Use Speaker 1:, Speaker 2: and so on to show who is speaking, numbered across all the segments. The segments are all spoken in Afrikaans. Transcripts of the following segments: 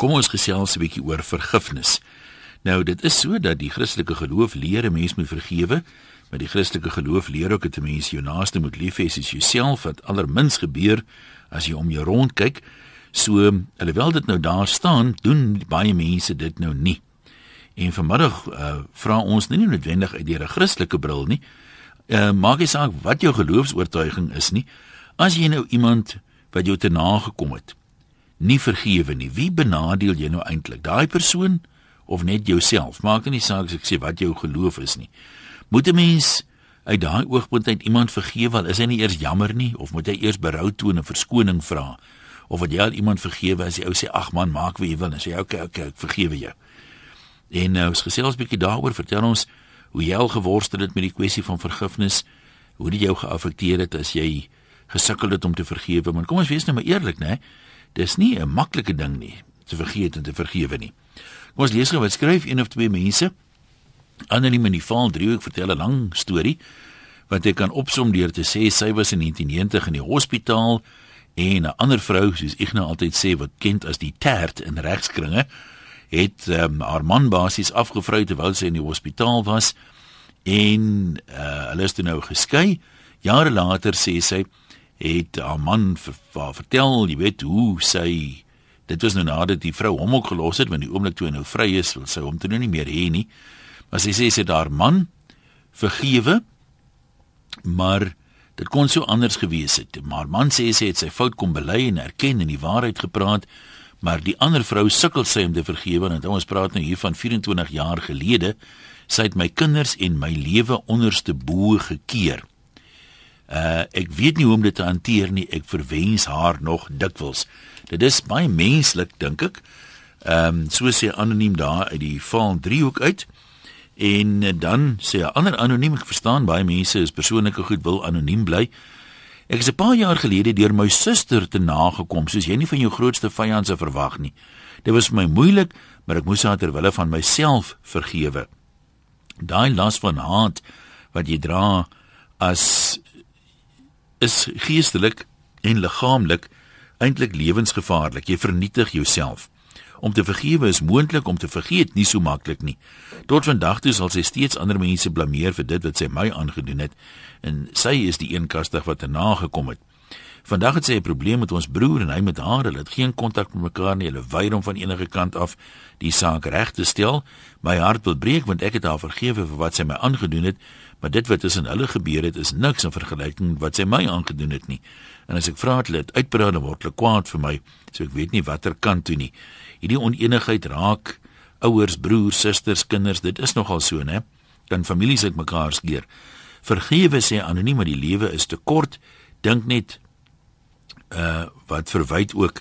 Speaker 1: Kom ons gesels 'n bietjie oor vergifnis. Nou dit is so dat die Christelike geloof leer 'n mens moet vergewe, maar die Christelike geloof leer ook dat 'n mens jou naaste moet lief hê soos jouself wat allermins gebeur as jy om jou rond kyk. So alhoewel dit nou daar staan, doen baie mense dit nou nie. En vanmiddag uh, vra ons nie noodwendig uit deur 'n Christelike bril nie. Uh, maak nie saak wat jou geloofs-oortuiging is nie. As jy nou iemand wat jou te nagekom het, nie vergewe nie, wie benadeel jy nou eintlik? Daai persoon of net jouself? Maak nie saak as ek sê wat jou geloof is nie. Moet 'n mens uit daai oogpunt uit iemand vergewe al is hy nie eers jammer nie of moet hy eers berou toon en verskoning vra? Of wat jy al iemand vergewe as die ou sê ag man, maak wat jy wil en sê okay, okay, ek vergewe jou. En nou is gesels 'n bietjie daaroor, vertel ons hoe jy al geworstel het met die kwessie van vergifnis, hoe dit jou geaffekteer het as jy gesukkel het om te vergewe. Maar kom ons wees nou maar eerlik, né? Dis nie 'n maklike ding nie te vergeet en te vergewe nie. Kom ons lees gou wat skryf een of twee mense. Anoniem in die val 3 ek vertel 'n lang storie wat ek kan opsom deur te sê sy was in 1990 in die hospitaal en 'n ander vrou soos ek nou altyd sê wat kent as die tert in regskringe het um, haar man basies afgevry terwyl sy in die hospitaal was en uh, hulle is toe nou geskei. Jare later sê sy het haar man vir haar vertel, jy weet hoe sy dit was nou nadat die vrou hom ook gelos het want die oomblik toe hy nou vry is, wil sy hom toe nou nie meer hê nie. Maar sy sê sy het haar man vergewe, maar dit kon so anders gewees het. Maar man sê sy het sy fout kom bely en erken en die waarheid gepraat maar die ander vrou sukkel sy om te vergewe want ons praat nou hier van 24 jaar gelede sy het my kinders en my lewe onderste bo gekeer. Uh ek weet nie hoe om dit te hanteer nie. Ek verwens haar nog dikwels. Dit is baie menslik dink ek. Ehm um, so sê anoniem daar uit die val driehoek uit. En dan sê 'n ander anoniem, ek verstaan baie mense is persoonlike goed wil anoniem bly. Ek is 'n paar jaar gelede deur my suster te nagekom, soos jy nie van jou grootste vyand se verwag nie. Dit was vir my moeilik, maar ek moes haar ter wille van myself vergewe. Daai las van haat wat jy dra as is geestelik en liggaamlik eintlik lewensgevaarlik. Jy vernietig jouself. Om te vergewe is moontlik, om te vergeet nie so maklik nie. Tot vandag toe sal sy steeds ander mense blameer vir dit wat sy my aangedoen het en sy is die een kastig wat erna gekom het. Vandag het sy 'n probleem met ons broer en hy met haar. Hulle het geen kontak met mekaar nie. Hulle weier om van enige kant af die saak reg te stel. My hart wil breek want ek het haar vergewe vir wat sy my aangedoen het, maar dit wat tussen hulle gebeur het is niks in vergelyking met wat sy my aangedoen het nie. En as ek vra het hulle uitpraat dan word hulle kwaad vir my, so ek weet nie watter kant toe nie. Hierdie oneenigheid raak ouers, broers, susters, kinders, dit is nogal so, né? Dan families uit mekaar skeer. Vergewe sê anoniem, maar die lewe is te kort. Dink net uh wat verwyd ook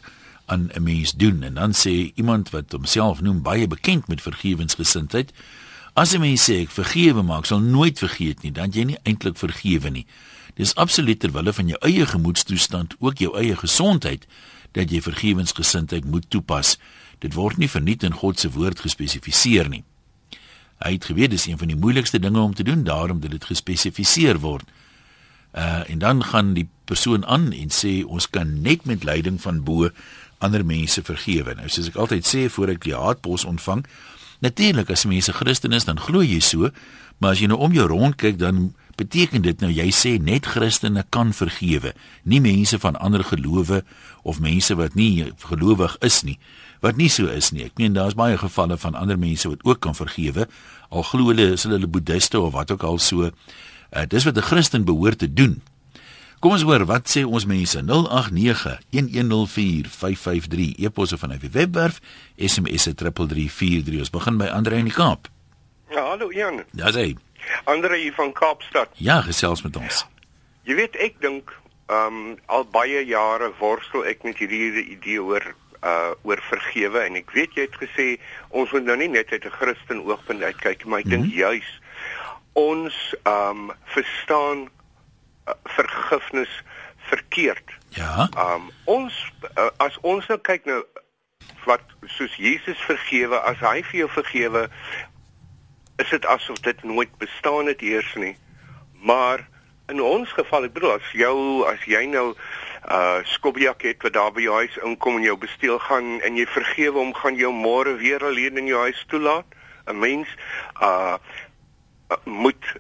Speaker 1: aan 'n mens doen en dan sê iemand wat homself noem baie bekend met vergewensgesindheid as 'n mens sê ek vergewe maar ek sal nooit vergeet nie dan jy nie eintlik vergewe nie. Dis absoluut ter wille van jou eie gemoedstoestand ook jou eie gesondheid dat jy vergewensgesindheid moet toepas. Dit word nie verniet in God se woord gespesifiseer nie. Hy het geweet dis een van die moeilikste dinge om te doen daarom dat dit gespesifiseer word. Uh en dan gaan die persoon aan en sê ons kan net met leiding van bo ander mense vergewe. Nou soos ek altyd sê voor ek die haatpos ontvang, natuurlik as mense Christen is, dan glo jy so, maar as jy nou om jou rond kyk dan beteken dit nou jy sê net Christene kan vergewe, nie mense van ander gelowe of mense wat nie gelowig is nie, wat nie so is nie. Ek meen daar's baie gevalle van ander mense wat ook kan vergewe, al glo hulle is hulle boeddiste of wat ook al so Uh, dis wat 'n Christen behoort te doen. Kom ons hoor wat sê ons mense 0891104553 e-posse van die webwerf SMS 3343 ons begin by Andre in die Kaap.
Speaker 2: Ja, hallo Jan.
Speaker 1: Ja, sê.
Speaker 2: Andre hier van Kaapstad.
Speaker 1: Ja, gesels met ons.
Speaker 2: Jy weet ek dink ehm um, al baie jare worstel ek met hierdie idee oor uh oor vergewe en ek weet jy het gesê ons moet nou nie net uit 'n Christen oogpunt uitkyk maar ek mm -hmm. dink juis ons um verstaan vergifnis verkeerd.
Speaker 1: Ja.
Speaker 2: Um ons uh, as ons nou kyk nou wat soos Jesus vergewe, as hy vir jou vergewe, is dit asof dit nooit bestaan het eers nie. Maar in ons geval, ek bedoel as jou as jy nou uh skobbiak het wat daar by jou huis inkom en jou besteel gaan en jy vergewe hom gaan jou môre weer alleen in jou huis toelaat 'n mens uh moet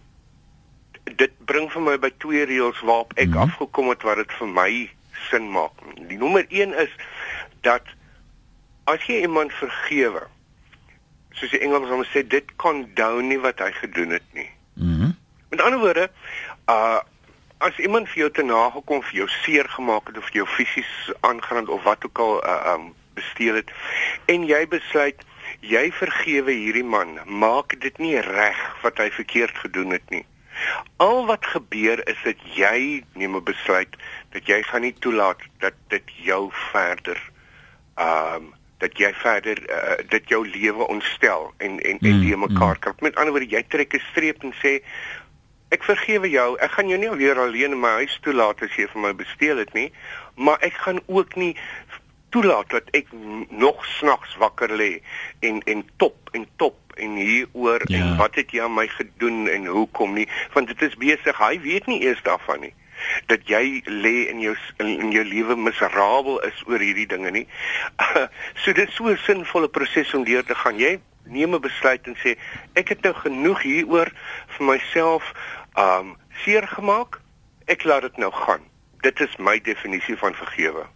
Speaker 2: dit bring vir my by twee reëls waarop ek mm -hmm. afgekom het wat dit vir my sin maak. Die nommer 1 is dat as jy iemand vergewe, soos die Engels hom sê, dit condone nie wat hy gedoen het nie.
Speaker 1: Mhm. Mm
Speaker 2: Met ander woorde, uh as iemand vir jou te nagekom vir jou seer gemaak het of jou fisies aangerand of wat ook al uh um besteel het en jy besluit jy vergewe hierdie man, maak dit nie reg wat hy verkeerd gedoen het nie. Al wat gebeur is dat jy neem 'n besluit dat jy gaan nie toelaat dat dit jou verder ehm um, dat jy verder uh, dit jou lewe ontstel en en en die mm, mekaar mm. krap. Met ander woorde, jy trek 'n streep en sê ek vergewe jou. Ek gaan jou nie weer alleen in my huis toelaat as jy vir my besteel het nie, maar ek gaan ook nie toelaat dat ek nog snags wakker lê en en top en top en hieroor ja. en wat het jy aan my gedoen en hoekom nie? Want dit is besig hy weet nie eers daarvan nie dat jy lê in jou in, in jou lewe miserabel is oor hierdie dinge nie. So dit is so 'n sinvolle proses om deur te gaan. Jy neem 'n besluit en sê ek het nou genoeg hieroor vir myself um seer gemaak ek laat dit nou gaan. Dit is my definisie van vergewe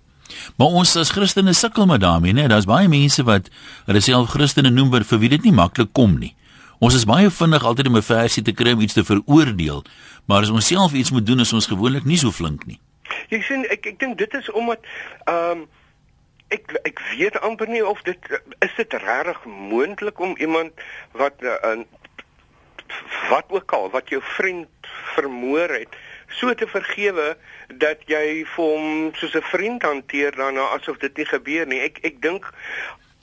Speaker 1: Maar ons as Christene sukkel met daarmee, né? Daar's baie mense wat hulle self Christene noem, maar vir wie dit nie maklik kom nie. Ons is baie vinnig altyd om 'n versie te kry om iets te veroordeel, maar as ons self iets moet doen, is ons gewoonlik nie so flink nie.
Speaker 2: Jy sien, ek ek dink dit is omdat ehm um, ek ek weet amper nie of dit is dit regtig moontlik om iemand wat 'n uh, wat ook al wat jou vriend vermoor het so te vergewe dat jy vir hom soos 'n vriend hanteer daarna asof dit nie gebeur nie. Ek ek dink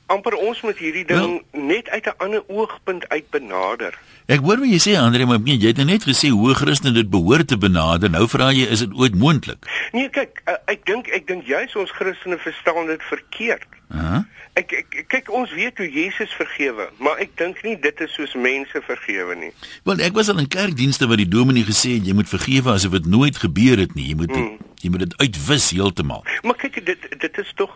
Speaker 2: amper ons moet hierdie ding well, net uit 'n ander oogpunt uit benader.
Speaker 1: Ek hoor wat jy sê Andre, maar jy het net gesê hoe Christen dit behoort te benader. Nou vra jy is dit ooit moontlik?
Speaker 2: Nee, kyk, uh, ek dink ek dink juis ons Christene verstaan dit verkeerd.
Speaker 1: Uh -huh.
Speaker 2: Ek, ek kyk ons weet hoe Jesus vergewe, maar ek dink nie dit is soos mense vergewe nie.
Speaker 1: Want ek was al in kerkdienste waar die dominee gesê het jy moet vergewe asof dit nooit gebeur het nie. Jy moet dit, hmm. jy moet dit uitwis heeltemal.
Speaker 2: Maar kyk dit dit is tog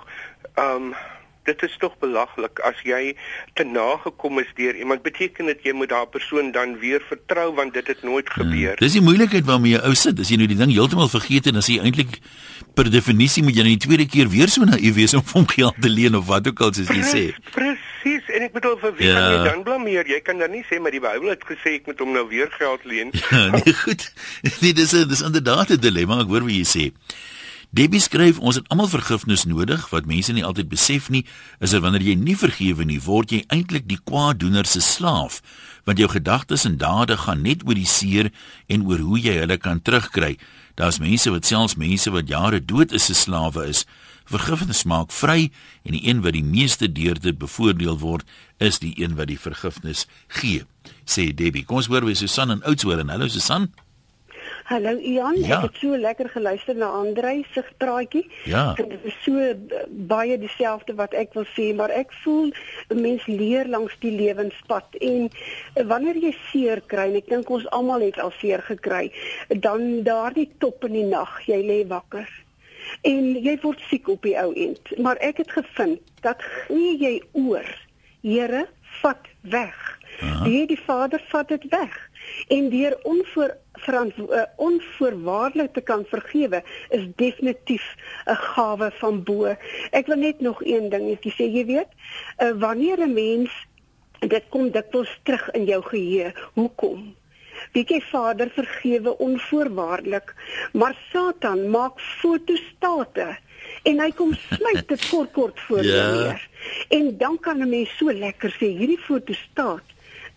Speaker 2: ehm um, dit is tog belaglik as jy te nagekom is deur iemand beteken dit jy moet daardie persoon dan weer vertrou want dit het nooit hmm. gebeur.
Speaker 1: Hmm. Dis die moeilikheid waarmee jy ou sit as jy nou die ding heeltemal vergeet en as jy eintlik per definisie moet jy nou die tweede keer weer so naïef wees om hom geld te leen of wat ook al soos jy sê.
Speaker 2: Presies en ek bedoel vir wie ja. kan jy dan blameer? Jy kan dan nie sê maar die Bybel het gesê ek moet hom nou weer geld leen.
Speaker 1: Ja, nee goed. Nee dis dis inderdaad 'n dilemma ek hoor wat jy sê. Debbie skryf ons het almal vergifnis nodig. Wat mense nie altyd besef nie is dat wanneer jy nie vergewe nie word jy eintlik die kwaaddoener se slaaf. Want jou gedagtes en dade gaan net oor die seer en oor hoe jy hulle kan terugkry. Daar's mense wat selfs mense wat jare dood is se slawe is. Vergifnis maak vry en die een wat die meeste deur dit bevoordeel word is die een wat die vergifnis gee sê Debbie. Kom ons hoor wie Susan en Oudtshoorn hallo Susan
Speaker 3: Hallo Ian, ja. ek het so lekker geluister na Andrei se praatjie.
Speaker 1: Ja.
Speaker 3: Dit is so baie dieselfde wat ek wil sê, maar ek voel 'n mens leer langs die lewenspad en wanneer jy seer kry, en ek dink ons almal het al seer gekry, dan daardie top in die nag, jy lê wakker en jy word siek op die ou end. Maar ek het gevind dat gee jy oor, Here, vat weg. Die die Vader vat dit weg en deur onvoor uh, onvoorwaardelik te kan vergewe is definitief 'n gawe van bo. Ek wil net nog een dingetjie sê, jy weet, uh, wanneer 'n mens dit kom dikwels terug in jou geheue, hoekom? Bietjie Vader vergewe onvoorwaardelik, maar Satan maak fotostate en hy kom smyt dit kort kort voor jou ja. neer. En dan kan 'n mens so lekker sê hierdie fotostaat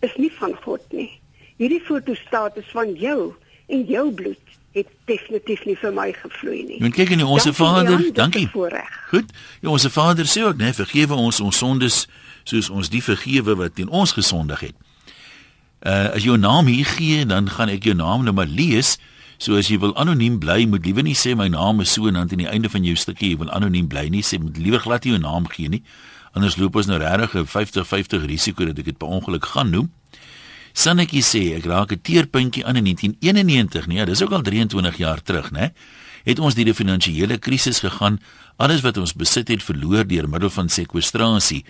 Speaker 3: is nie van God nie hierdie fotostaat is van jou en jou bloed het definitief nie vir my gevloei nie.
Speaker 1: Men kyk in die onsse Vader, dankie. Goed. Ja, onsse Vader sê ook, nee, vergewe ons ons sondes soos ons die vergewe wat teen ons gesondig het. Uh as jou naam hier gee, dan gaan ek jou naam nou maar lees. So as jy wil anoniem bly, moet liewer nie sê my naam is so en dan aan die einde van jou stukkie jy wil anoniem bly nie, sê moet liewer glad nie jou naam gee nie. Anders loop ons nou regtig 'n 50-50 risiko dat ek dit per ongeluk gaan noem. Sannetjie sê ek raak 'n teerpuntjie aan in 1991, nee, dis ook al 23 jaar terug, né? het ons deur die finansiële krisis gegaan. Alles wat ons besit het, verloor deur middel van sekwestrasie.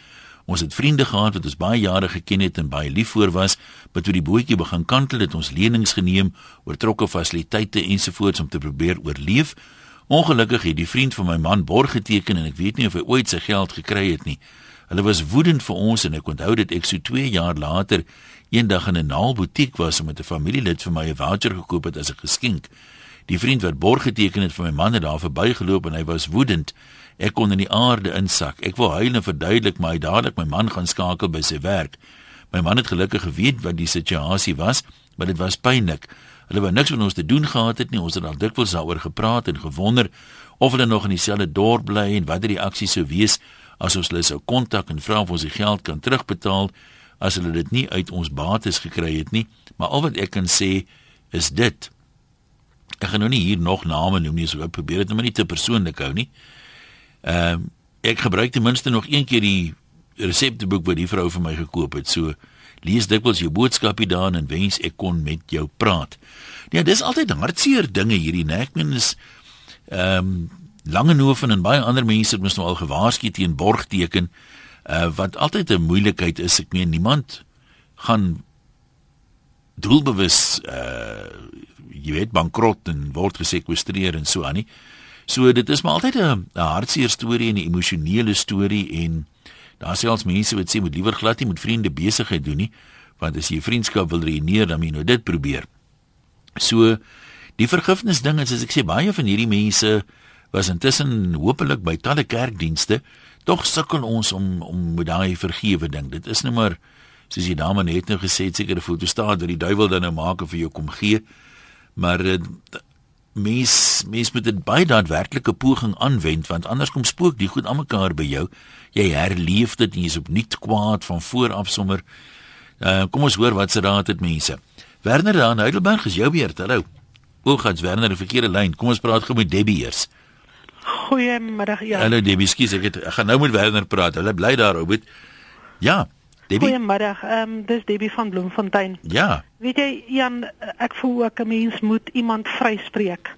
Speaker 1: Ons het vriende gehad wat ons baie jare geken het en baie lief voor was, maar toe die bootjie begin kantel het ons lenings geneem, oortrokke fasiliteite ensovoorts om te probeer oorleef. Ongelukkig het die vriend van my man borg geteken en ek weet nie of hy ooit sy geld gekry het nie. Hulle was woedend vir ons en ek onthou dit ek so 2 jaar later eendag in 'n naalbutiek was om met 'n familielid vir my 'n voucher gekoop het as 'n geskenk. Die vriend wat borg geteken het vir my man het daar verbygeloop en hy was woedend. Ek kon in die aarde insak. Ek wou huil en verduidelik, maar hy dadelik my man gaan skakel by sy werk. My man het gelukkig geweet wat die situasie was, maar dit was pynlik. Hulle wou niks met ons te doen gehad het nie. Ons het al dikwels daaroor gepraat en gewonder of hulle nog in dieselfde dorp bly en wat die reaksie sou wees as ons hulle sou kontak en vra of ons die geld kan terugbetaal as hulle dit nie uit ons bates gekry het nie, maar al wat ek kan sê is dit. Ek gaan nou nie hier nog name noem nie, so ek probeer dit nou nie te persoonlik hou nie. Ehm um, ek gebruik ten minste nog een keer die resepteboek wat die vrou vir my gekoop het. So lees dikwels jou boodskapie daarin en wens ek kon met jou praat. Ja, dis altyd hartseer dinge hierdie, né? Ek meen is ehm um, Langehoven en baie ander mense het mos nou al gewaarsku teen borgteken uh, wat altyd 'n moeilikheid is. Ek meen niemand gaan doelbewus uh jy weet bankrot en word gesekwestreer en so aan nie. So dit is maar altyd 'n hartseer storie en 'n emosionele storie en daar selfs mense wat sê moet liewer glad nie met vriende besigheid doen nie want as jy vriendskap wil reineer dan moet jy nou dit probeer. So die vergifnis ding is as ek sê baie van hierdie mense was intussen hopelik by talle kerkdienste tog sukkel ons om om met daai vergewe ding. Dit is nou maar soos die dame net nou gesê het, seker 'n foto staan dat die duiwel dan nou maak of vir jou kom gee. Maar uh, mens mens moet dit baie daadwerklike poging aanwend want anders kom spook die goed almekaar by jou. Jy herleef dit en jy's opnuut kwaad van voor af sommer. Uh, kom ons hoor wat se raad het mense. Werner daar in Heidelberg is jou beurt. Hallo. O, gats Werner, 'n verkeerde lyn. Kom ons praat gou met Debbie eers.
Speaker 4: Goeiemiddag ja.
Speaker 1: Hallo Debbie, skus ek het ek gaan nou met Werner praat. Hulle bly daar, Robert. Ja. Debbie.
Speaker 4: Goeiemiddag. Ehm um, dis Debbie van Bloemfontein.
Speaker 1: Ja.
Speaker 4: Weet jy Jan, ek voel ook 'n mens moet iemand vryspreek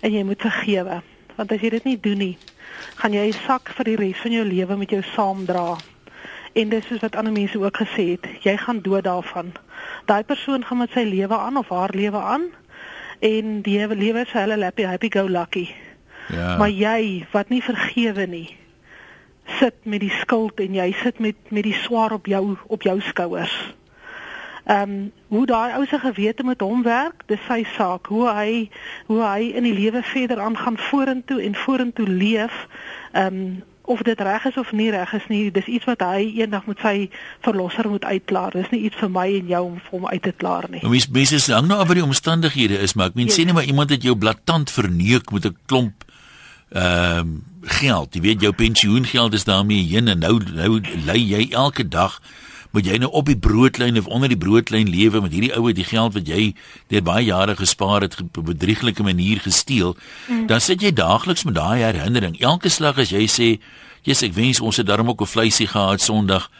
Speaker 4: en jy moet vergewe. Want as jy dit nie doen nie, gaan jy 'n sak vir die res van jou lewe met jou saamdra. En dis soos wat ander mense ook gesê het, jy gaan dood daarvan. Daai persoon gaan met sy lewe aan of haar lewe aan en die lewe is hulle happy happy go lucky. Ja. Maar jy wat nie vergewe nie, sit met die skuld en jy sit met met die swaar op jou op jou skouers. Ehm um, hoe daai ou se gewete met hom werk, dis sy saak. Hoe hy hoe hy in die lewe verder aangaan vorentoe en vorentoe leef. Ehm um, of dit reg is of nie reg is nie, dis iets wat hy eendag met sy verlosser moet uitklaar. Dis nie iets vir my en jou om vir hom uit te klaar nie.
Speaker 1: Mens mense hang nou af by die omstandighede is, maar ek meen yes. sê net maar iemand het jou blaatant verneuk met 'n klomp ehm um, geld. Jy weet jou pensioengeld is daarmee heen en nou nou lê jy elke dag moet jy nou op die broodlyn of onder die broodlyn lewe met hierdie oue die geld wat jy deur baie jare gespaar het op 'n bedrieglike manier gesteel. Mm. Dan sit jy daagliks met daai herinnering. Elke slag as jy sê, "Jesus, ek wens ons het darm ook 'n vleisie gehad Sondag."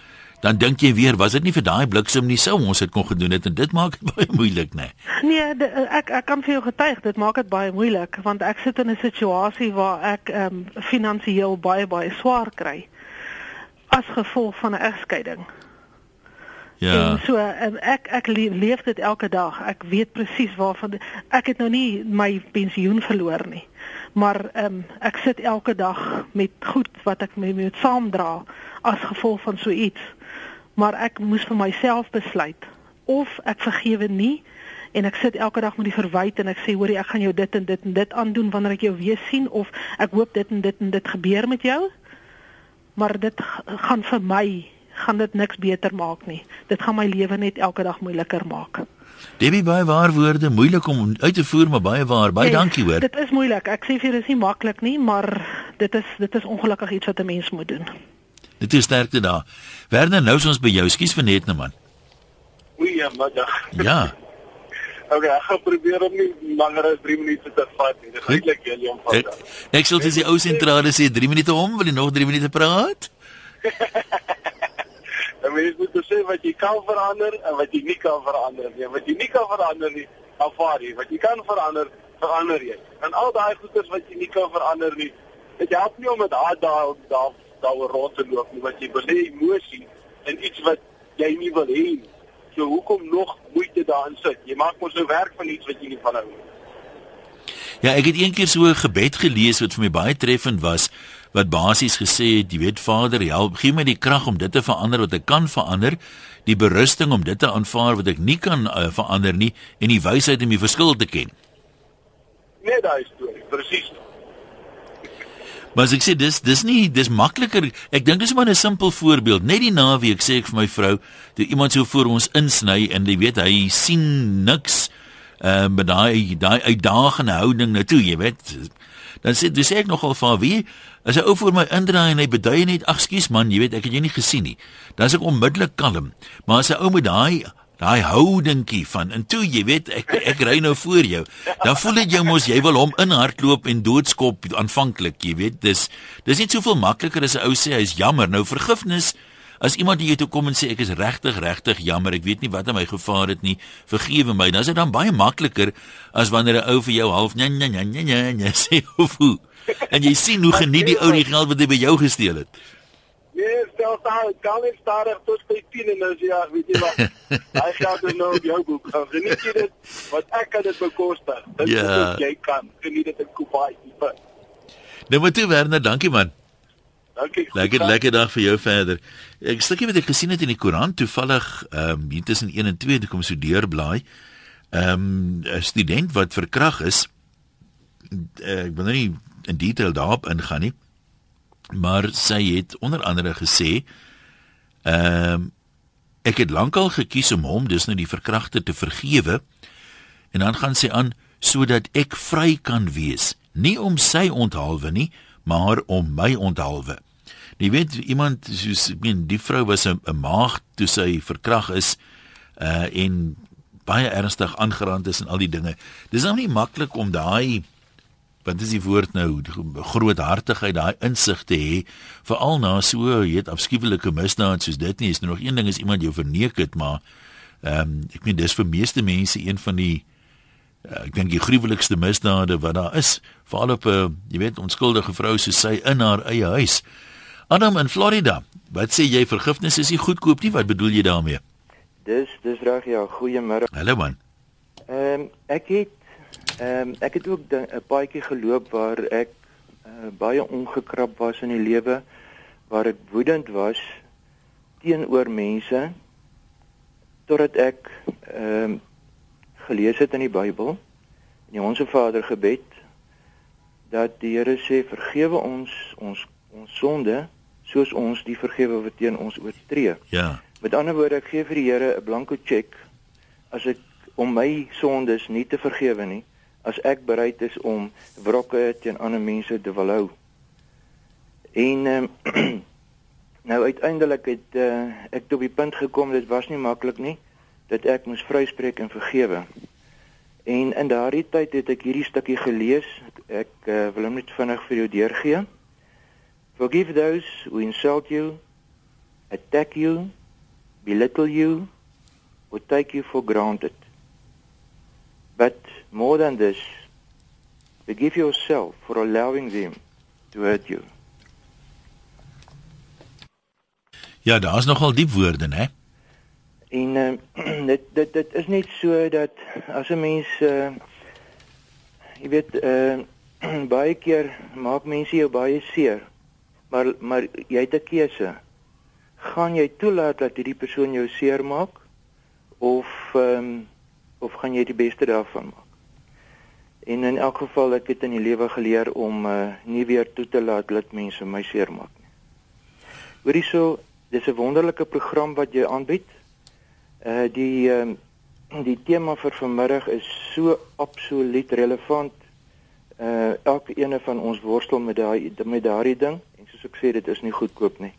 Speaker 1: Dan dink jy weer, was dit nie vir daai bliksem nie sou ons dit kon gedoen het en dit maak dit baie moeilik, né?
Speaker 4: Nee, nee de, ek ek kan vir jou getuig, dit maak dit baie moeilik want ek sit in 'n situasie waar ek ehm um, finansiëel baie baie swaar kry as gevolg van 'n egskeiding. Ja. En so um, ek ek leef dit elke dag. Ek weet presies waarvan ek het nou nie my pensioen verloor nie. Maar ehm um, ek sit elke dag met goed wat ek mee moet saamdra as gevolg van so iets. Maar ek moes vir myself besluit of ek vergewe nie en ek sit elke dag met die verwyte en ek sê hoorie ek gaan jou dit en dit en dit aandoen wanneer ek jou weer sien of ek hoop dit en dit en dit gebeur met jou. Maar dit gaan vir my gaan dit niks beter maak nie dit gaan my lewe net elke dag moeiliker maak
Speaker 1: Debbie baie waar woorde moeilik om uit te voer maar baie waar baie nee, dankie hoor
Speaker 4: dit is moeilik ek sê vir jou dis nie maklik nie maar dit is dit is ongelukkig iets wat 'n mens moet doen
Speaker 1: Dit is sterkte daar. Werner, nou is ons by jou. Skus vir net nou man.
Speaker 5: Goeiemiddag.
Speaker 1: Ja.
Speaker 5: Okay, ek gaan probeer om nie langer as 3 minute te vat nie. Dis eintlik julle om van. Ek,
Speaker 1: ek sê dis die ou sentrale sê 3 minute om, wil jy nog 3 minute praat?
Speaker 5: Dan moet jy sê wat jy kan verander en wat jy nie kan verander nie. Wat jy nie kan verander nie, aanvaar jy. Wat jy kan verander, verander jy. En al daai goeders wat jy nie kan verander nie, dit help nie om met haat daar daar daaroor rond te loop nie, want jy belê emosie in iets wat jy nie wil hê nie. So hoekom nog moeite daarin sit? Jy maak mos nou werk van iets wat jy nie van hou nie.
Speaker 1: Ja, ek het eendag so 'n gebed gelees wat vir my baie treffend was wat basies gesê het, jy weet Vader, help, gee my die krag om dit te verander wat ek kan verander, die berusting om dit te aanvaar wat ek nie kan uh, verander nie en die wysheid om die verskil te ken.
Speaker 5: Nee, daai storie, presies.
Speaker 1: Maar ek sê dis dis nie dis makliker. Ek dink dis maar 'n simpel voorbeeld. Net die naweek sê ek vir my vrou, toe iemand so voor ons insny en jy weet hy sien niks uh, met daai daai uitdagende houding na toe, jy weet. Dan sê dis ek nogal van wie as 'n ou voor my indraai en hy bedui net, "Ag, skus man, jy weet ek het jou nie gesien nie." Dan is ek onmiddellik kalm. Maar as 'n ou met daai daai houdingkie van en toe jy weet ek ek ry nou voor jou dan voel dit jou mos jy wil hom inhardloop en doodskop aanvanklik jy weet dis dis nie soveel makliker as 'n ou sê hy's jammer nou vergifnis As iemand hier toe kom en sê ek is regtig regtig jammer, ek weet nie wat aan my gevaar het nie, vergewe my. Dan is dit dan baie makliker as wanneer 'n ou vir jou half nee nee nee nee nee sê hoe. En jy sien hoe geniet die ou die geld wat hy by jou gesteel het.
Speaker 5: Nee, stel daar, kan nie stadig tot by 10 en nou ja, weet jy wat? Hy gaan dit nou op jou boek. Nou, geniet jy dit? Wat ek kan dit bekostig. Dit
Speaker 1: Ja.
Speaker 5: is wat jy kan. Geniet dit in Kubai.
Speaker 1: Nou maar toe Werner, dankie man.
Speaker 5: Dankie.
Speaker 1: Lekker lekker dag vir jou verder. Ek stukkie wat ek gesien het in die koerant toevallig ehm um, hier tussen 1 en 2 toe kom so deurblaai. Ehm um, 'n student wat verkrag is. Ek wil nou nie in detail daarop ingaan nie. Maar sy het onder andere gesê ehm um, ek het lankal gekies om hom dis nou die verkragter te vergewe. En dan gaan sy aan sodat ek vry kan wees, nie om sy onthaalwe nie, maar om my onthaalwe. Jy weet iemand soos ek meen die vrou was 'n maagd toe sy verkrag is uh en baie ernstig aangerand is en al die dinge. Dis nou nie maklik om daai wat is die woord nou groothartigheid daai insig te hê veral na so jy weet afskuwelike misdaad soos dit nie. Is nou nog een ding is iemand jou verneek het maar ehm um, ek meen dis vir meeste mense een van die uh, ek dink die gruwelikste misdade wat daar is veral op 'n uh, jy weet onskuldige vrou soos sy in haar eie huis. Adam in Florida wat sê jy vergifnis is nie goedkoop nie? Wat bedoel jy daarmee?
Speaker 6: Dis dis reg ja, goeiemôre.
Speaker 1: Hallo man.
Speaker 6: Ehm um, ek het ehm um, ek het ook 'n paadjie geloop waar ek uh, baie ongekrap was in die lewe waar ek woedend was teenoor mense totdat ek ehm um, gelees het in die Bybel in die Onse Vader gebed dat die Here sê vergewe ons ons ons sonde soos ons die vergewe wat teen ons oortree.
Speaker 1: ja
Speaker 6: Met ander woorde, ek gee vir die Here 'n blanko cheque as ek om my sondes nie te vergewe nie, as ek bereid is om wrokke teen ander mense te wil hou. En um, nou uiteindelik het uh, ek tot die punt gekom dit was nie maklik nie dat ek moes vryspreek en vergewe. En in daardie tyd het ek hierdie stukkie gelees. Ek uh, wil hom net vinnig vir jou deurgee. Forgive those who insult you, attack you, belittle you or take you for granted. More than this, forgive yourself for allowing them to hurt you.
Speaker 1: ja daar's nogal diep woorde hè
Speaker 6: En uh, dit dit dit is net so dat as 'n mens uh jy weet uh baie keer maak mense jou baie seer. Maar maar jy het 'n keuse. Gaan jy toelaat dat hierdie persoon jou seer maak of ehm um, of gaan jy die beste daarvan maak? En in elk geval ek het in die lewe geleer om uh nie weer toe te laat dat mense my seer maak nie. Hoorie so, dis 'n wonderlike program wat jy aanbied. Uh die ehm die tema vir vanmiddag is so absoluut relevant. Uh elke ene van ons worstel met daai met daardie ding en soos ek sê dit is nie goedkoop nie.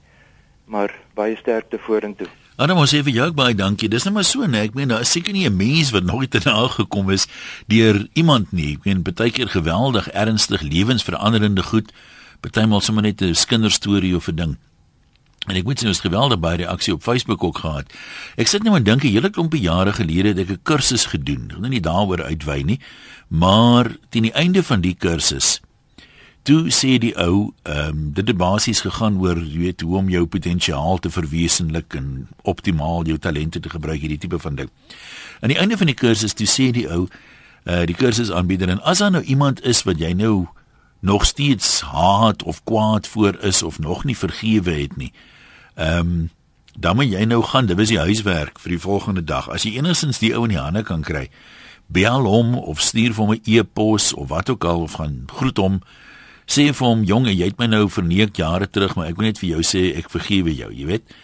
Speaker 6: Maar baie sterkte vorentoe.
Speaker 1: Adam ons sê vir jou baie dankie. Dis net maar so, nee, ek meen daar is seker nie 'n mens wat nooit te na gekom is deur iemand nie. Ek meen baie keer geweldig ernstig lewensveranderende goed, partymal sommer net 'n kinderstorie of 'n ding. En ek moet sê ons geweldig baie reaksie op Facebook ook gehad. Ek sit nou en dink 'n hele klompie jare gelede het ek 'n kursus gedoen. Ek wil nie daaroor uitwy nie, maar teen die einde van die kursus toe sê die ou, ehm um, dit het basies gegaan oor jy weet hoe om jou potensiaal te verwesenlik en optimaal jou talente te gebruik hierdie tipe van ding. Aan die einde van die kursus toe sê die ou, uh die kursusaanbieder en as daar nou iemand is wat jy nou nog steeds haat of kwaad voor is of nog nie vergewe het nie. Ehm um, dan moet jy nou gaan, dit is die huiswerk vir die volgende dag. As jy enigstens die ou in die hande kan kry, bel hom of stuur hom 'n e-pos of wat ook al of gaan groet hom. Sê vir hom, jonge, jy het my nou verneek jare terug, maar ek wil net vir jou sê ek vergewe jou, jy weet.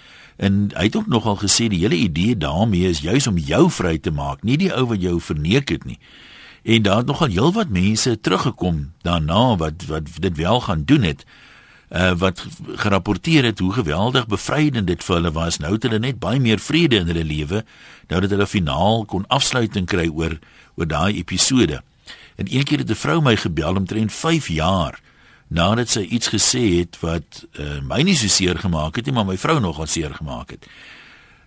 Speaker 1: En hy het ook nogal gesê die hele idee daarmee is juis om jou vry te maak, nie die ou wat jou verneek het nie. En daar het nogal heelwat mense teruggekom daarna wat wat dit wel gaan doen het uh, wat gerapporteer het hoe geweldig bevrydend dit vir hulle was. Nou het hulle net baie meer vrede in hulle lewe nou dat hulle finaal kon afsluiting kry oor oor daai episode. En een keer het 'n vrou my gebel omtrent 5 jaar nadat sy iets gesê het wat uh, my nie so seer gemaak het nie, maar my vrou nogal seer gemaak het.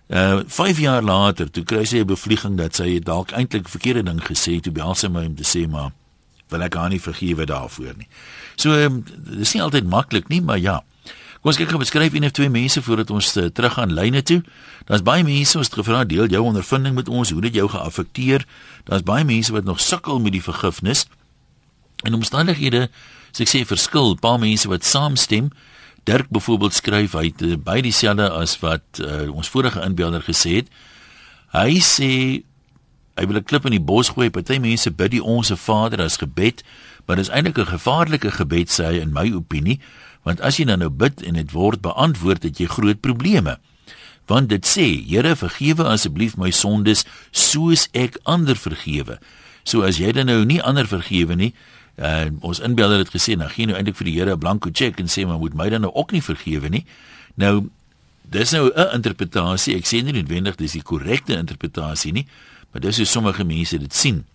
Speaker 1: Uh 5 jaar later, toe kry sy 'n bevlieging dat sy dalk eintlik verkeerde ding gesê het, toe bel sy my om te sê maar wil ek haar nie vergewe daarvoor nie. So um, dis nie altyd maklik nie, maar ja. Kom ons kyk gou beskryf een of twee mense voordat ons uh, terug gaan lyne toe. Daar's baie mense wat gevra deel jou ondervinding met ons, hoe dit jou geaffekteer. Daar's baie mense wat nog sukkel met die vergifnis. En omstandighede, so ek sê verskil, paar mense wat saamstem. Dirk byvoorbeeld skryf hy het uh, by dieselfde as wat uh, ons vorige inbeelder gesê het. Hy sê hy wil 'n klip in die bos gooi. Party mense bid die onsse Vader as gebed maar dis eintlik 'n gevaarlike gebed sê hy in my opinie, want as jy dan nou bid en dit word beantwoord, het jy groot probleme. Want dit sê, Here, vergewe asseblief my sondes soos ek ander vergewe. So as jy dan nou nie ander vergewe nie, uh, ons inbeelder het gesê, nou gee nou eintlik vir die Here 'n blanko cheque en sê maar moet my dan nou ook nie vergewe nie. Nou dis nou 'n interpretasie. Ek sê nie noodwendig dis die korrekte interpretasie nie, maar dis hoe sommige mense dit sien.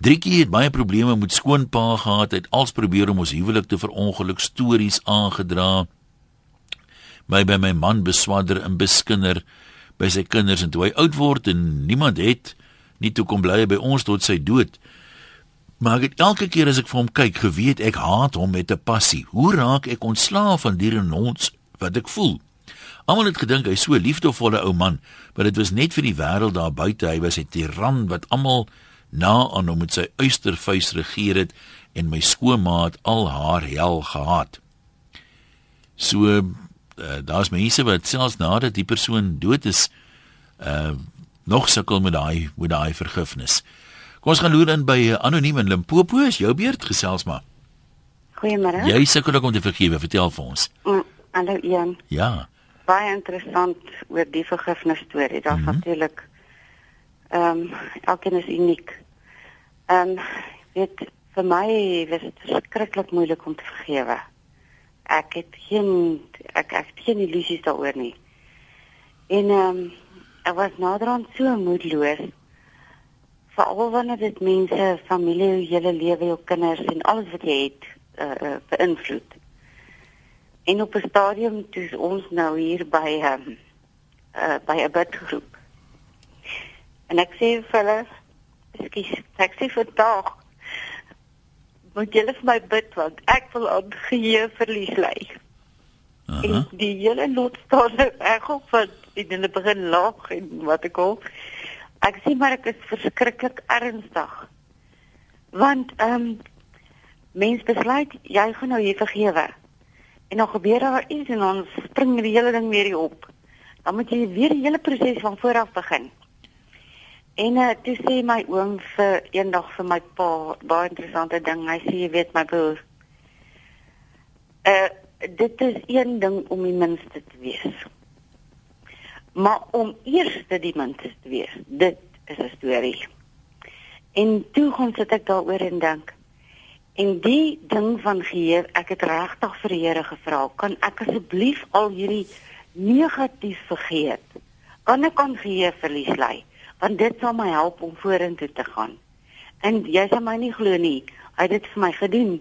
Speaker 1: Driekie het baie probleme met skoonpa gehad. Hy het als probeer om ons huwelik te verongeluk, stories aangedra. My by my man beswadder en beskinder by sy kinders en toe hy oud word en niemand het nie toe kom bly by ons tot sy dood. Maar ek elke keer as ek vir hom kyk, geweet ek haat hom met 'n passie. Hoe raak ek ontslaaf van die renons wat ek voel? Almal het gedink hy's so 'n liefdevolle ou man, maar dit was net vir die wêreld daar buite. Hy was 'n tiran wat almal na aan hom met sy uistervuis regeer het en my skoonmaat al haar hel gehad. So uh, daar's mense wat selfs nadat die persoon dood is uh nog sukkel met daai met daai vergifnis. Kom ons gaan loer in by uh, anoniem in Limpopo, is jou beurt gesels maar.
Speaker 7: Goeiemôre.
Speaker 1: Jy sukkel ook om te vergewe, vertel vir ons.
Speaker 7: Mm, hallo Ian.
Speaker 1: Ja.
Speaker 7: Baie interessant oor die vergifnis storie. Daar's mm -hmm. natuurlik ehm um, elkeen is uniek. Ehm um, weet vir my was dit verskriklik moeilik om te vergewe. Ek het geen ek ek het geen illusies daaroor nie. En ehm um, ek was naderhand so moedeloos veral wanneer dit mense, familie, jou hele lewe, jou kinders en alles wat jy het uh, uh beïnvloed. En op 'n stadium toe ons nou hier by ehm um, uh by 'n bidgroep. En ek sê vir hulle Ekskuus, ek sê vandag moet julle vir my bid want ek wil aan geheue verlies ly. Uh -huh. En die hele lot staan reg op van in die begin lag en wat ek al. Ek sê maar ek is verskriklik ernstig. Want ehm um, mens besluit jy gaan nou hier vergewe. En dan gebeur daar iets en ons spring die hele ding weer op. Dan moet jy weer die hele proses van voor af begin. En uh, toe sê my oom vir eendag vir my pa baie interessante ding. Hy sê jy weet my broer. Uh dit is een ding om die minste te wees. Maar om eers die minste te wees, dit is 'n storie. En toe gaan sit ek daaroor en dink. En die ding van geheer, ek het regtig vir die Here gevra, kan ek asseblief al hierdie negatief vergeet? Kan ek aan geheer verlies lei? want dit sal my help om vorentoe te gaan. En jy sal my nie glo nie. Hy het dit vir my gedoen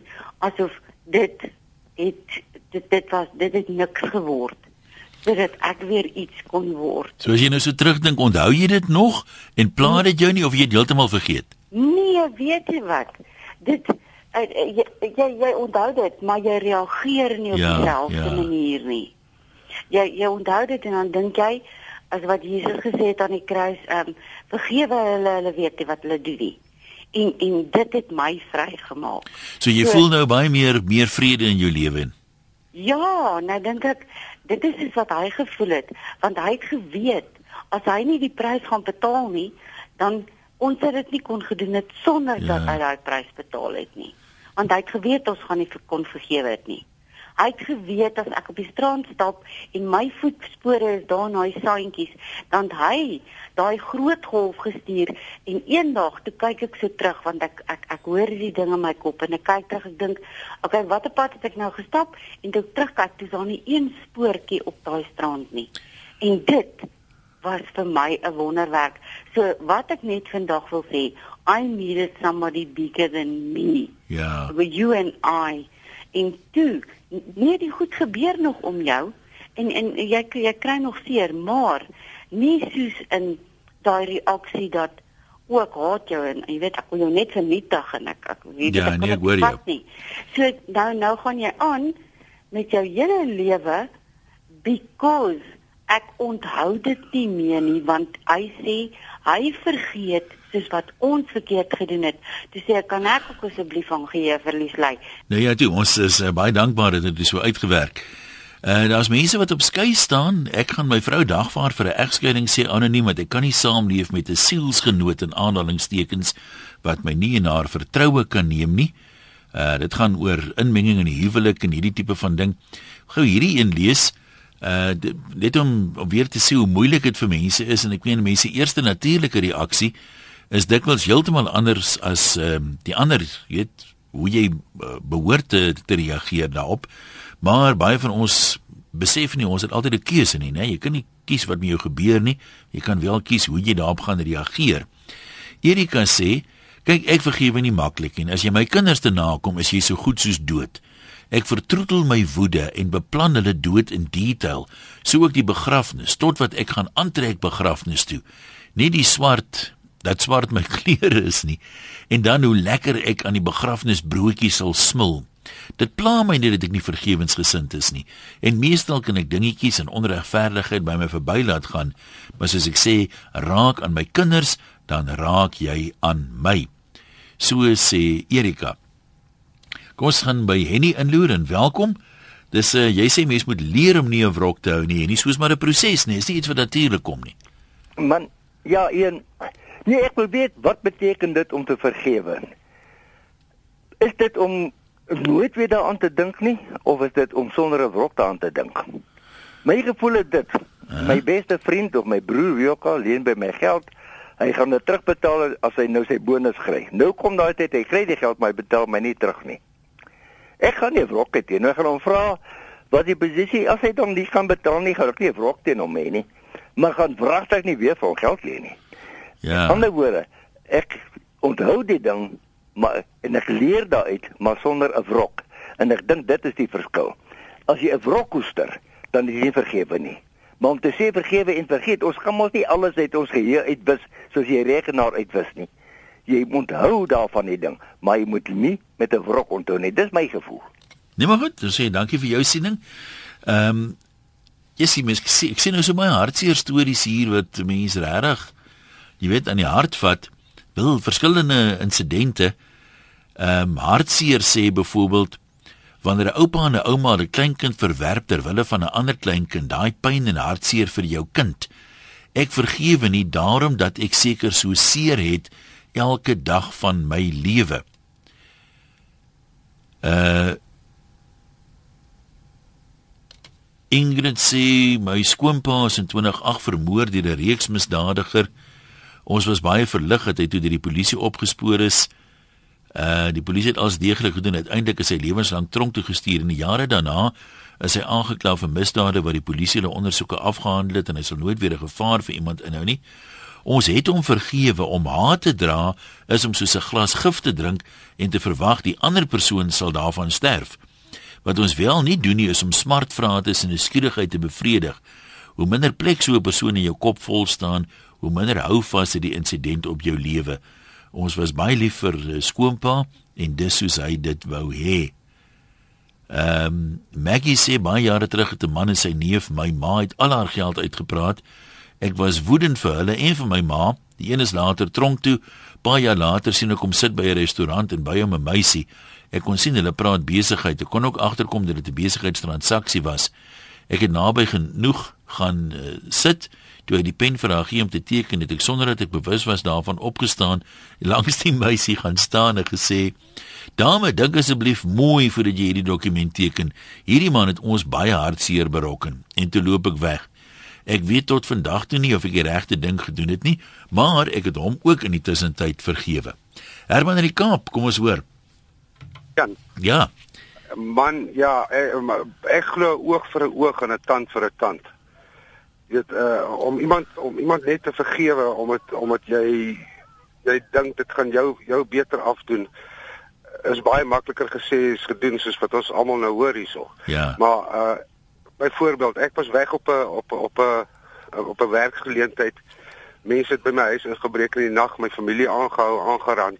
Speaker 7: asof dit het dit dit was dit het niks geword. Sodat ek weer iets kon word.
Speaker 1: So as jy nou so terugdink, onthou jy dit nog en pla dit jou nie of jy heeltemal vergeet?
Speaker 7: Nee, weet jy wat? Dit uh, jy, jy jy onthou dit, maar jy reageer nie op
Speaker 1: Ja,
Speaker 7: dieselfde
Speaker 1: ja.
Speaker 7: manier nie. Jy jy onthou dit en dan dink jy as wat Jesus gesê het aan die kruis, ehm um, vergewe hulle, hulle weet nie wat hulle doen nie. En en dit het my vrygemaak.
Speaker 1: So jy
Speaker 7: So-
Speaker 1: voel nou baie meer meer vrede in jou lewe in.
Speaker 7: Ja, nou dink ek dit is iets wat hy gevoel het, want hy het geweet as hy nie die prys gaan betaal nie, dan ons het dit nie kon gedoen het sonder
Speaker 1: Ja.
Speaker 7: dat hy daai prys betaal het nie. Want hy het geweet ons gaan nie kon vergewe het nie. Hy het geweet as ek op die strand stap en my voetspore is daar na die saantjies, dan hy daai groot golf gestuur en eendag toe kyk ek so terug want ek ek ek hoor die ding in my kop en ek kyk terug ek dink, okay, watter pad het ek nou gestap en toe terugkyk, toe is daar nie een spoortjie op daai strand nie. En dit was vir my 'n wonderwerk. So wat ek net vandag wil sê, I needed somebody bigger than me.
Speaker 1: Ja.
Speaker 7: with you and I en toe nee die goed gebeur nog om jou en en jy jy kry nog seer maar nie soos in daai reaksie dat o ek haat jou en jy weet ek wil jou net vernietig en ek ek weet
Speaker 1: Ja,
Speaker 7: ek
Speaker 1: nee, ek hoor jou.
Speaker 7: nie. So nou nou gaan jy aan met jou hele lewe because ek onthou dit nie meer nie want hy sê hy vergeet soos wat ons verkeerd gedoen het. Toe sê ek kan ek ook asseblief van geheue verlies ly.
Speaker 1: Nou ja, toe, ons is uh, baie dankbaar dat dit so uitgewerk. En uh, daar's mense wat op skei staan. Ek gaan my vrou dagvaar vir 'n egskeiding sê anoniem want ek kan nie saamleef met 'n sielsgenoot in aanhalingstekens wat my nie in haar vertroue kan neem nie. Uh dit gaan oor inmenging in die huwelik en hierdie tipe van ding. Gou hierdie een lees uh dit- net om, om weer te sê hoe moeilik dit vir mense is en ek meen mense eerste natuurlike reaksie is dikwels heeltemal anders as um, die ander, jy weet, hoe jy uh, behoort te, te reageer daarop. Maar baie van ons besef nie ons het altyd 'n keuse nie, né? Jy kan nie kies wat met jou gebeur nie. Jy kan wel kies hoe jy daarop gaan reageer. Erika sê, kyk ek vergewe nie maklik en as jy my kinders te nakom, is jy so goed soos dood. Ek vertroetel my woede en beplan hulle dood in detail, so ook die begrafnis tot wat ek gaan aantrek begrafnis toe. Nie die swart dat swart my klere is nie en dan hoe lekker ek aan die begrafnisbroodjies sal smil. Dit pla my net dat ek nie vergewensgesind is nie. En meestal kan ek dingetjies en onregverdigheid by my verby laat gaan, maar soos ek sê, raak aan my kinders, dan raak jy aan my. So sê Erika. Kom ons gaan by Henny inloer en welkom. Dis uh, jy sê mens moet leer om nie 'n wrok te hou nie. En nie soos maar 'n proses nie. Dis nie iets wat natuurlik kom nie.
Speaker 8: Man, ja, een Nee, ek wil weet wat beteken dit om te vergewe? Is dit om nooit weer daaraan te dink nie of is dit om sonder 'n wrok daaraan te dink? My gevoel is dit. My beste vriend of my broer wie ook al leen by my geld. Hy gaan dit terugbetaal as hy nou sy bonus kry. Nou kom daai tyd hy kry die geld maar hy betaal my nie terug nie. Ek gaan nie wrok hê teen hom. Ek gaan hom vra wat die posisie as hy dan nie kan betaal nie, gaan ek nie wrok teen hom hê nie. Maar gaan wragtig nie weer vir hom geld leen nie.
Speaker 1: Ja.
Speaker 8: Ander woorde, ek onthou die ding, maar en ek leer daaruit, maar sonder 'n wrok. En ek dink dit is die verskil. As jy 'n wrok koester, dan is jy nie vergewe nie. Maar om te sê vergewe en vergeet, ons kan mos nie alles uit ons geheue uitwis soos jy rekenaar uitwis nie. Jy moet onthou daarvan die ding, maar jy moet nie met 'n wrok onthou nie. Dis my gevoel.
Speaker 1: Nee maar goed, sê dankie vir jou siening. Ehm um, jy sien mens ek sien nou so baie hartseer stories hier wat mense regtig jy weet aan die hart vat. Wil verskillende insidente ehm um, hartseer sê byvoorbeeld wanneer 'n oupa en 'n ouma 'n kleinkind verwerp ter wille van 'n ander kleinkind, daai pyn en hartseer vir jou kind. Ek vergewe nie daarom dat ek seker so seer het elke dag van my lewe. Uh Ingrid sê my skoonpa is in 2008 vermoor deur 'n reeks misdadiger. Ons was baie verlig dat hy toe deur die polisie opgespoor is. Uh die polisie het als deeglik gedoen. Uiteindelik is hy lewenslang tronk toe gestuur en die jare daarna is hy aangekla vir misdade wat die polisie hulle ondersoeke afgehandel het en hy sal nooit weer 'n gevaar vir iemand inhou nie. Ons het hom vergewe om haat te dra is om soos 'n glas gif te drink en te verwag die ander persoon sal daarvan sterf. Wat ons wel nie doen nie is om smartvrae tussen 'n skierigheid te bevredig. Hoe minder plek so 'n persoon in jou kop vol staan, hoe minder hou vas dit die insident op jou lewe. Ons was baie lief vir uh, skoonpa en dis soos hy dit wou hê. Ehm um, Maggie sê baie jare terug het 'n man en sy neef my ma het al haar geld uitgepraat. Ek was woedend vir hulle en vir my ma. Die een is later tronk toe. Baie jaar later sien ek hom sit by 'n restaurant en by hom 'n meisie. Ek kon sien hulle praat besigheid. Ek kon ook agterkom dat dit 'n besigheidstransaksie was. Ek het naby genoeg gaan uh, sit toe hy die pen vir haar gee om te teken het ek sonder dat ek bewus was daarvan opgestaan langs die meisie gaan staan en gesê Dame, dink asseblief mooi voordat jy hierdie dokument teken. Hierdie man het ons baie hartseer berokken en toe loop ek weg. Ek weet tot vandag toe nie of ek die regte ding gedoen het nie, maar ek het hom ook in die tussentyd vergewe. Herman in die Kaap, kom ons hoor.
Speaker 9: Jan.
Speaker 1: Ja.
Speaker 9: Man, ja, ek, ek glo oog vir 'n oog en 'n tand vir 'n tand. Jy weet uh om iemand om iemand net te vergewe om dit omdat jy jy dink dit gaan jou jou beter afdoen is baie makliker gesê as gedoen soos wat ons almal nou hoor hierso.
Speaker 1: Ja.
Speaker 9: Maar uh byvoorbeeld ek was weg op 'n op op 'n op 'n werkgeleentheid. Mense het by my huis ingebreek in die nag, my familie aangehou, aangerand.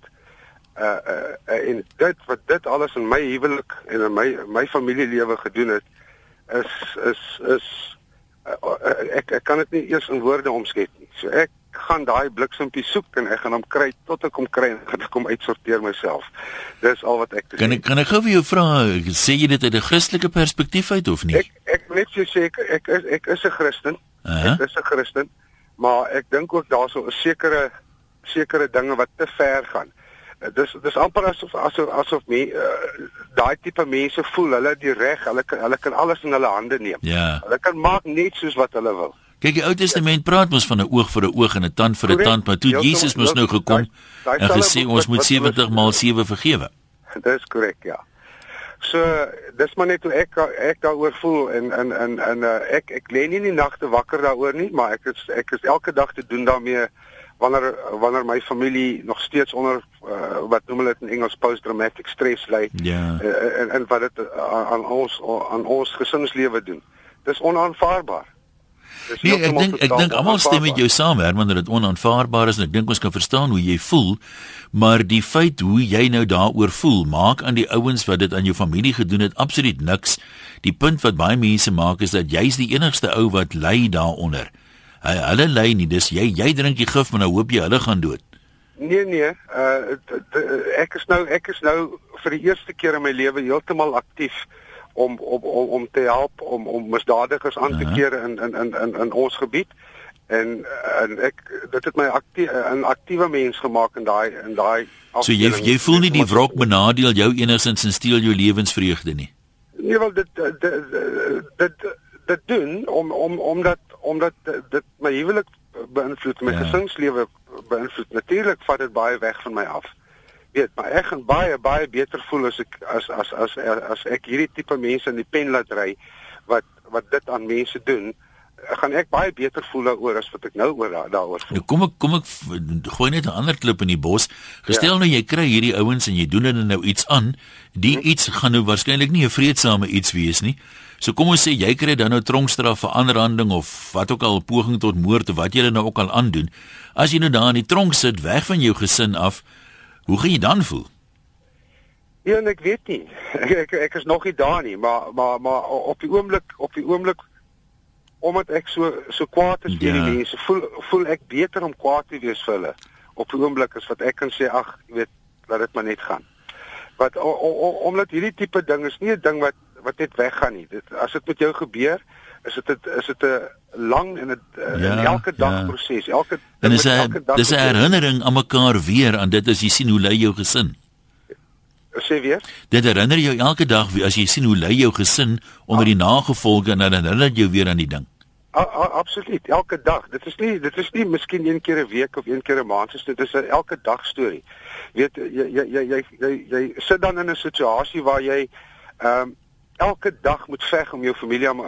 Speaker 9: Uh, uh uh en dit wat dit alles in my huwelik en in my my familielewe gedoen het is is is ek ek kan dit nie eers in woorde omskep nie. So ek gaan daai bliksempie soek en ek gaan hom kry tot ek hom kry en gaan ek hom uitsorteer myself. Dis al wat ek
Speaker 1: kan ek kan ek gou vir jou vra sê jy dit uit 'n Christelike perspektief uit of nie?
Speaker 9: Ek ek net so sê ek ek is ek is 'n Christen. Uh -huh. Ek is 'n Christen, maar ek dink ook daarso 'n sekere sekere dinge wat te ver gaan. Dis dis amper asof asof asof me uh, daai tipe mense voel hulle die reg, hulle kan hulle kan alles in hulle hande neem.
Speaker 1: Ja.
Speaker 9: Hulle kan maak net soos wat hulle wil.
Speaker 1: Kyk, die Ou Testament praat mos van 'n oog vir 'n oog en 'n tand vir 'n tand, maar toe Jesus mos nou gekom en gesê ons moet 70 maal 7 vergewe.
Speaker 9: Dis korrek, ja. So, dis maar net hoe ek ek daaroor voel en en en en uh, ek ek lê nie in die nagte wakker daaroor nie, maar ek is ek is elke dag te doen daarmee wanneer wanneer my familie nog steeds onder uh, wat noem hulle dit in Engels post traumatic stress ly.
Speaker 1: Ja.
Speaker 9: Uh, en en wat dit aan ons aan ons gesinslewe doen. Dis onaanvaarbaar.
Speaker 1: Nee, ek dink ek dink almal stem met jou saam Herman dat dit onaanvaarbaar is en ek dink ons kan verstaan hoe jy voel, maar die feit hoe jy nou daaroor voel, maak aan die ouens wat dit aan jou familie gedoen het absoluut niks. Die punt wat baie mense maak is dat jy's die enigste ou wat ly daaronder. Hy hulle ly nie, dis jy jy drink die gif maar nou hoop jy hulle gaan dood.
Speaker 9: Nee nee, uh ek is nou ek is nou vir die eerste keer in my lewe heeltemal aktief om om om om te help om om misdadigers aan te keer in in in in in ons gebied en en ek dit het my aktief 'n aktiewe mens gemaak in daai in daai
Speaker 1: So jy jy voel nie die wrok benadeel jou enigsins en steel jou lewensvreugde nie.
Speaker 9: Nee wel dit dit dit dit doen om om omdat omdat dit my huwelik beïnvloed my ja. gesinslewe beïnvloed natuurlik vat dit baie weg van my af weet maar ek gaan baie baie beter voel as ek as as as as ek hierdie tipe mense in die pen laat ry wat wat dit aan mense doen gaan ek baie beter voel daaroor as wat ek nou oor daaroor voel.
Speaker 1: Nou kom ek kom ek gooi net 'n ander klip in die bos. Gestel ja. nou jy kry hierdie ouens en jy doen hulle nou iets aan, die hmm. iets gaan nou waarskynlik nie 'n vredesame iets wees nie. So kom ons sê jy kry dan nou tronkstraf vir aanranding of wat ook al poging tot moord of wat jy nou ook al aandoen. As jy nou daar in die tronk sit weg van jou gesin af, Hoe gaan jy dan voel?
Speaker 9: Ja, ek weet nie. Ek, ek ek is nog nie daar nie, maar maar maar op die oomblik op die oomblik omdat ek so so kwaad is vir ja. die mense, voel voel ek beter om kwaad te wees vir hulle op die oomblik as wat ek kan sê ag, jy weet, laat dit maar net gaan. Wat omdat hierdie tipe ding is nie 'n ding wat wat net weggaan nie. Dit as dit met jou gebeur, is dit is dit 'n lang en 'n ja, elke dag ja. proses. Elke
Speaker 1: En is 'n dis 'n herinnering aan mekaar weer aan dit as jy sien hoe lei jou gesin.
Speaker 9: Sê weer?
Speaker 1: Dit herinner jou elke dag wie as jy sien hoe lei jou gesin onder ah. die nagevolge en dan herinner jou weer aan die ding.
Speaker 9: A, a, absoluut, elke dag. Dit is nie dit is nie miskien een keer 'n week of een keer 'n maand, dit is 'n elke dag storie. Weet jy jy jy jy jy, jy sit dan in 'n situasie waar jy ehm um, elke dag moet veg om jou familie in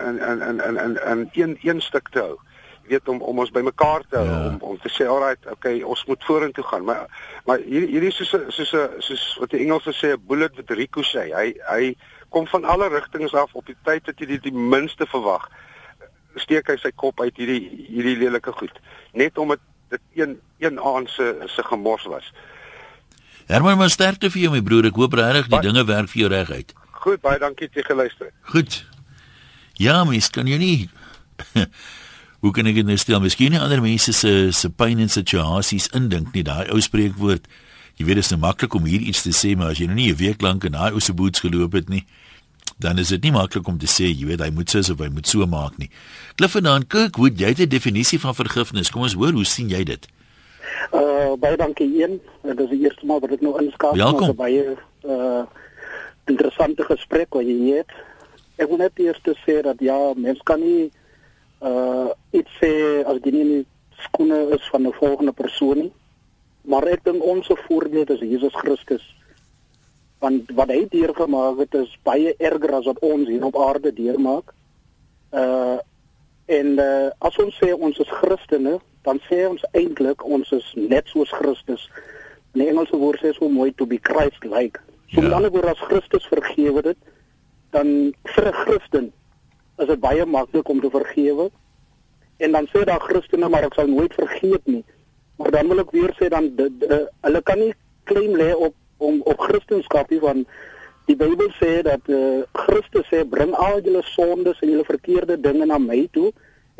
Speaker 9: in in in in in een een stuk te hou. Weet om om ons bymekaar te hou ja. om om te sê alright, okay, ons moet vorentoe gaan. Maar maar hier hierdie is soos soos soos wat die Engelse sê 'n bullet with ricochet. Hy hy kom van alle rigtings af op die tyd dat jy dit die minste verwag. Steek hy sy kop uit hierdie hierdie lelike goed net omdat dit een een aand se se gemors was.
Speaker 1: Herman, maar sterkte vir jou my broer. Ek hoop regtig die dinge werk vir jou reg uit.
Speaker 9: Goed, baie dankie dat jy geluister het.
Speaker 1: Goed. Ja, mens kan jy nie Hoe kan ek net stel miskien nie ander mense se se pyn en situasies indink nie. Daai ou spreekwoord, jy weet dit is nou maklik om hier iets te sê, maar as jy nou nie 'n week lank in daai ou se boots geloop het nie, dan is dit nie maklik om te sê, jy weet, hy moet so of hy moet so maak nie. Clifford dan hoe jy het 'n definisie van vergifnis. Kom ons hoor, hoe sien jy dit?
Speaker 10: Uh baie dankie een. Dit is die eerste maal wat ek nou inskakel.
Speaker 1: Welkom.
Speaker 10: Baie uh interessante gesprek wat jy het. Ek wil net eers sê dat ja, mens kan nie uh iets sê as jy nie in die skoene is van 'n volgende persoon nie. Maar ek dink ons voorbeeld is Jesus Christus want wat hy deurgemaak het is baie erger as wat ons hier op aarde deurmaak. Uh en uh, as ons sê ons is Christene, dan sê ons eintlik ons is net soos Christus. In die Engelse woord sê so mooi to be Christ-like. So
Speaker 1: Ja.
Speaker 10: ander woorde as Christus vergewe dit, dan vir 'n Christen is dit baie maklik om te vergewe. En dan sê daar Christene maar ek sal nooit vergeet nie. Maar dan wil ek weer sê dan dit uh, hulle kan nie claim lê op om op Christendom nie want die Bybel sê dat uh, Christus sê bring al julle sondes en julle verkeerde dinge na my toe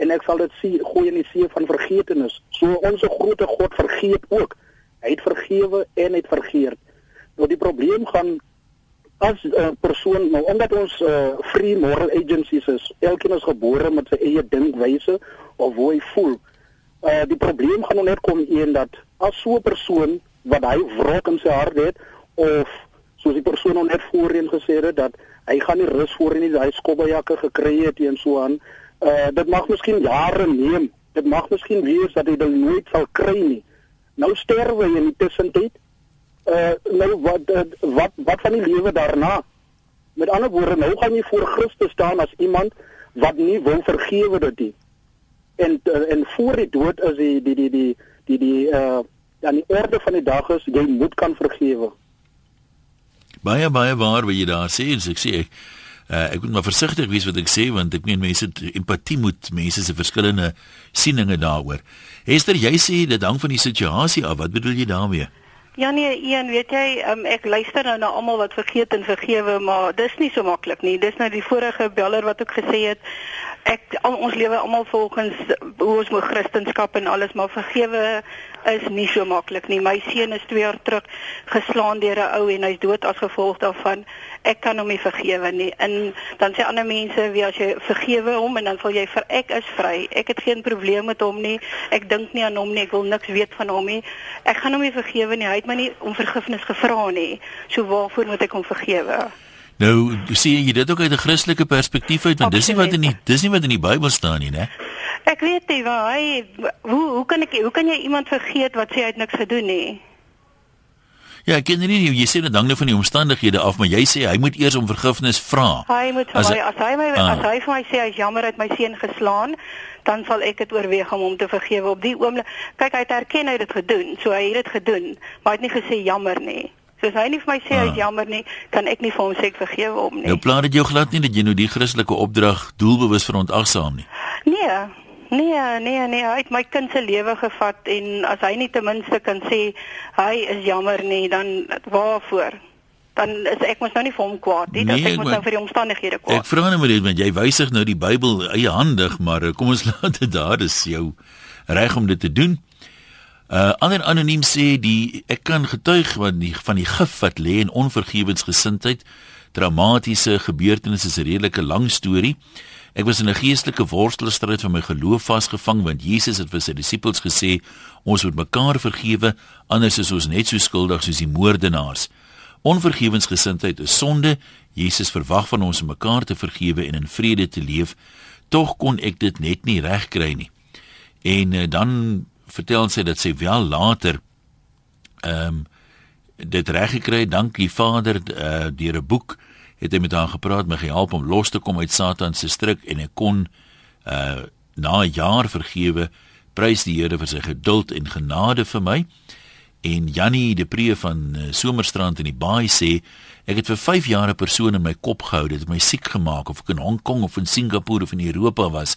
Speaker 10: en ek sal dit sien gooi in die see van vergetenis. So ons groot God vergeet ook. Hy het vergewe en hy het vergeet. Nou die probleem gaan as 'n uh, persoon nou omdat ons uh, free moral agencies is, elkeen is gebore met sy eie dinkwyse of hoe hy voel. Uh die probleem gaan nou net kom een dat as so 'n persoon wat hy wrok in sy hart het of soos die persoon nou net voorheen gesê het dat hy gaan nie rus voor nie, hy skobbejakke gekry het en so aan. Uh dit mag miskien jare neem. Dit mag miskien wees dat hy dit nooit sal kry nie. Nou sterwe hy in die tussentyd. Uh nou wat uh, wat wat van die lewe daarna? Met ander woorde, nou gaan jy voor Christus staan as iemand wat nie wil vergewe dit nie. En uh, en voor die dood is die die die die die die uh aan die orde van die dag is jy moet kan vergewe.
Speaker 1: Baie baie waar wat jy daar sê, en ek sê ek uh, ek moet maar versigtig wees wat ek sê want ek meen mense empatie moet mense se verskillende sieninge daaroor. Hester, jy sê dit hang van die situasie af. Wat bedoel jy daarmee?
Speaker 11: Ja nee, een, weet jy, um, ek luister nou na almal wat vergeet en vergewe, maar dis nie so maklik nie. Dis nou die vorige beller wat ook gesê het ek al, ons lewe almal volgens hoe ons moet Christendom en alles, maar vergewe is nie so maklik nie. My seun is 2 jaar terug geslaan deur 'n ou en hy's dood as gevolg daarvan. Ek kan hom nie vergewe nie. En dan sê ander mense, "Wie as jy vergewe hom en dan sal jy vir ek is vry. Ek het geen probleem met hom nie. Ek dink nie aan hom nie. Ek wil niks weet van hom nie. Ek gaan hom nie vergewe nie. Hy het my nie om vergifnis gevra nie. So waarvoor moet ek hom vergewe?"
Speaker 1: Nou, sien jy dit ook uit 'n Christelike perspektief uit want dis nie wat in die
Speaker 11: Absoluut.
Speaker 1: dis nie wat in die Bybel staan nie, né?
Speaker 11: Ek weet nie waar hy hoe hoe kan ek hoe kan jy iemand vergeet wat sê hy het niks gedoen nie?
Speaker 1: Ja, ek ken nie jy sê dit hang nou van die omstandighede af, maar jy sê hy moet eers om vergifnis vra.
Speaker 11: Hy moet vir
Speaker 1: As
Speaker 11: my as hy my
Speaker 1: Ah.
Speaker 11: as hy vir my sê hy's jammer uit my seun geslaan, dan sal ek dit oorweeg om hom te vergewe op die oomblik. Kyk, hy het erken hy het dit gedoen, so hy het dit gedoen, maar hy het nie gesê jammer nie. So as hy nie vir my sê
Speaker 1: Ah.
Speaker 11: hy's jammer nie, kan ek nie vir hom sê ek vergewe hom nie.
Speaker 1: Nou pla dit jou glad nie dat jy nou die Christelike opdrag doelbewus verontagsaam nie.
Speaker 11: Nee. Nee, nee, nee, hy het my kind se lewe gevat en as hy nie ten minste kan sê hy is jammer nie, dan waarvoor? Dan is ek mos nou nie vir hom kwaad nie, nee,
Speaker 1: Nee,
Speaker 11: ek moet
Speaker 1: maar-
Speaker 11: nou vir die omstandighede kwaad.
Speaker 1: Ek vra net maar net want jy wysig nou die Bybel eiehandig, maar eh, kom ons laat dit daar, dis jou reg om dit te doen. Uh ander anoniem sê die ek kan getuig wat die van die gif wat lê in onvergewensgesindheid. Dramatiese gebeurtenisse is 'n redelike lang storie. Ek was in 'n geestelike worstelstryd van my geloof vasgevang want Jesus het vir sy disippels gesê ons moet mekaar vergewe anders is ons net so skuldig soos die moordenaars. Onvergewensgesindheid is sonde. Jesus verwag van ons om mekaar te vergewe en in vrede te leef. Tog kon ek dit net nie regkry nie. En uh, dan vertel sy dat sy wel later ehm um, dit reg gekry dankie Vader uh, deur 'n boek het hy met haar gepraat my gehelp om los te kom uit Satan se struik en ek kon uh na 'n jaar vergewe prys die Here vir sy geduld en genade vir my En Jannie de Pree van uh, Somerstrand in die Baai sê ek het vir 5 jaar 'n persoon in my kop gehou dit het my siek gemaak of ek in Hong Kong of in Singapore of in Europa was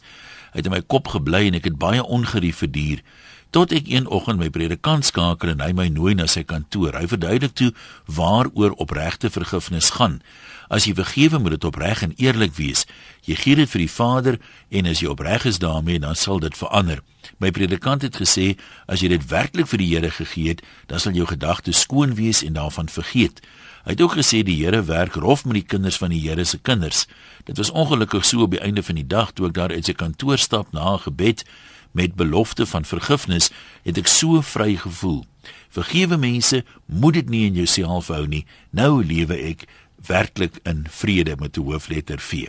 Speaker 1: het in my kop gebly en ek het baie ongerief verduur tot ek een oggend my predikant skakel en hy my nooi na sy kantoor. Hy verduidelik toe waaroor opregte vergifnis gaan. As jy vergewe, moet dit opreg en eerlik wees. Jy gee dit vir die Vader en as jy opreg is daarmee, dan sal dit verander. My predikant het gesê, as jy dit werklik vir die Here gegee het, dan sal jou gedagtes skoon wees en daarvan vergeet. Hy het ook gesê die Here werk rof met die kinders van die Here se kinders. Dit was ongelukkig so op die einde van die dag toe ek daar uit sy kantoor stap na 'n gebed met belofte van vergifnis, het ek so vry gevoel. Vergewe mense, moet dit nie in jouself hou nie. Nou lewe ek werklik in vrede met 'n hoofletter V.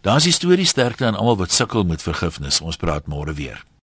Speaker 1: Daar's die storie sterkte aan almal wat sukkel met vergifnis. Ons praat môre weer.